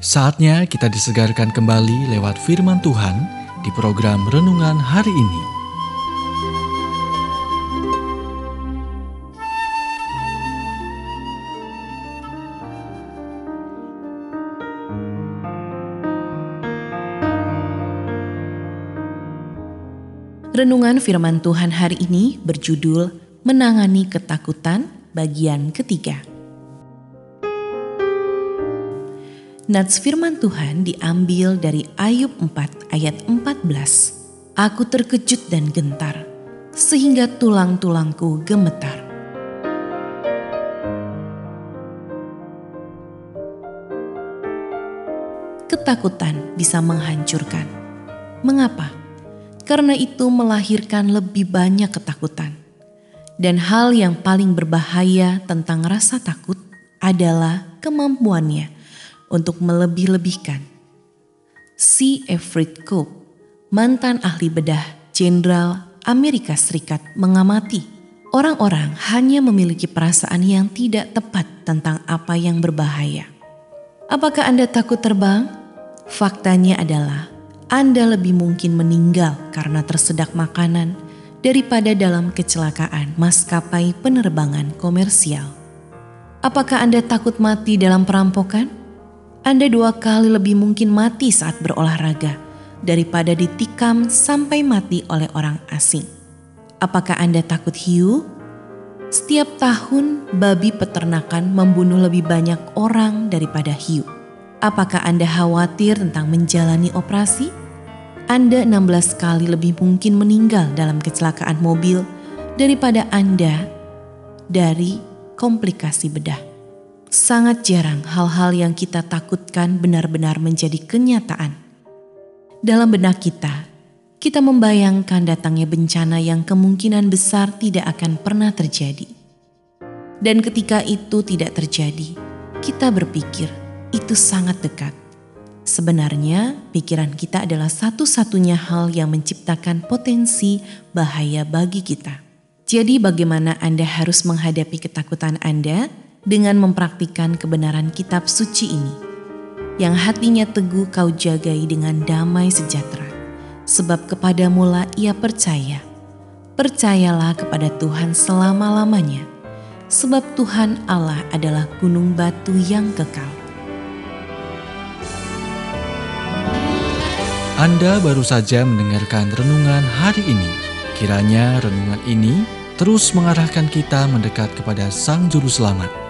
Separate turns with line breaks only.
Saatnya kita disegarkan kembali lewat firman Tuhan di program renungan hari ini.
Renungan firman Tuhan hari ini berjudul Menangani Ketakutan bagian ketiga. Nats firman Tuhan diambil dari Ayub 4 ayat 14. Aku terkejut dan gentar, sehingga tulang-tulangku gemetar. Ketakutan bisa menghancurkan. Mengapa? Karena itu melahirkan lebih banyak ketakutan. Dan hal yang paling berbahaya tentang rasa takut adalah kemampuannya untuk melebih-lebihkan. C. Everett Koop, mantan ahli bedah Jenderal Amerika Serikat mengamati orang-orang hanya memiliki perasaan yang tidak tepat tentang apa yang berbahaya. Apakah Anda takut terbang? Faktanya adalah Anda lebih mungkin meninggal karena tersedak makanan daripada dalam kecelakaan maskapai penerbangan komersial. Apakah Anda takut mati dalam perampokan? Anda dua kali lebih mungkin mati saat berolahraga daripada ditikam sampai mati oleh orang asing. Apakah Anda takut hiu? Setiap tahun babi peternakan membunuh lebih banyak orang daripada hiu. Apakah Anda khawatir tentang menjalani operasi? Anda 16 kali lebih mungkin meninggal dalam kecelakaan mobil daripada Anda dari komplikasi bedah. Sangat jarang hal-hal yang kita takutkan benar-benar menjadi kenyataan. Dalam benak kita, kita membayangkan datangnya bencana yang kemungkinan besar tidak akan pernah terjadi. Dan ketika itu tidak terjadi, kita berpikir itu sangat dekat. Sebenarnya, pikiran kita adalah satu-satunya hal yang menciptakan potensi bahaya bagi kita. Jadi, bagaimana Anda harus menghadapi ketakutan Anda? Dengan mempraktikkan kebenaran kitab suci ini. Yang hatinya teguh kau jagai dengan damai sejahtera. Sebab kepadamulah ia percaya. Percayalah kepada Tuhan selama-lamanya. Sebab Tuhan Allah adalah gunung batu yang kekal.
Anda baru saja mendengarkan renungan hari ini. Kiranya renungan ini terus mengarahkan kita mendekat kepada Sang Juru Selamat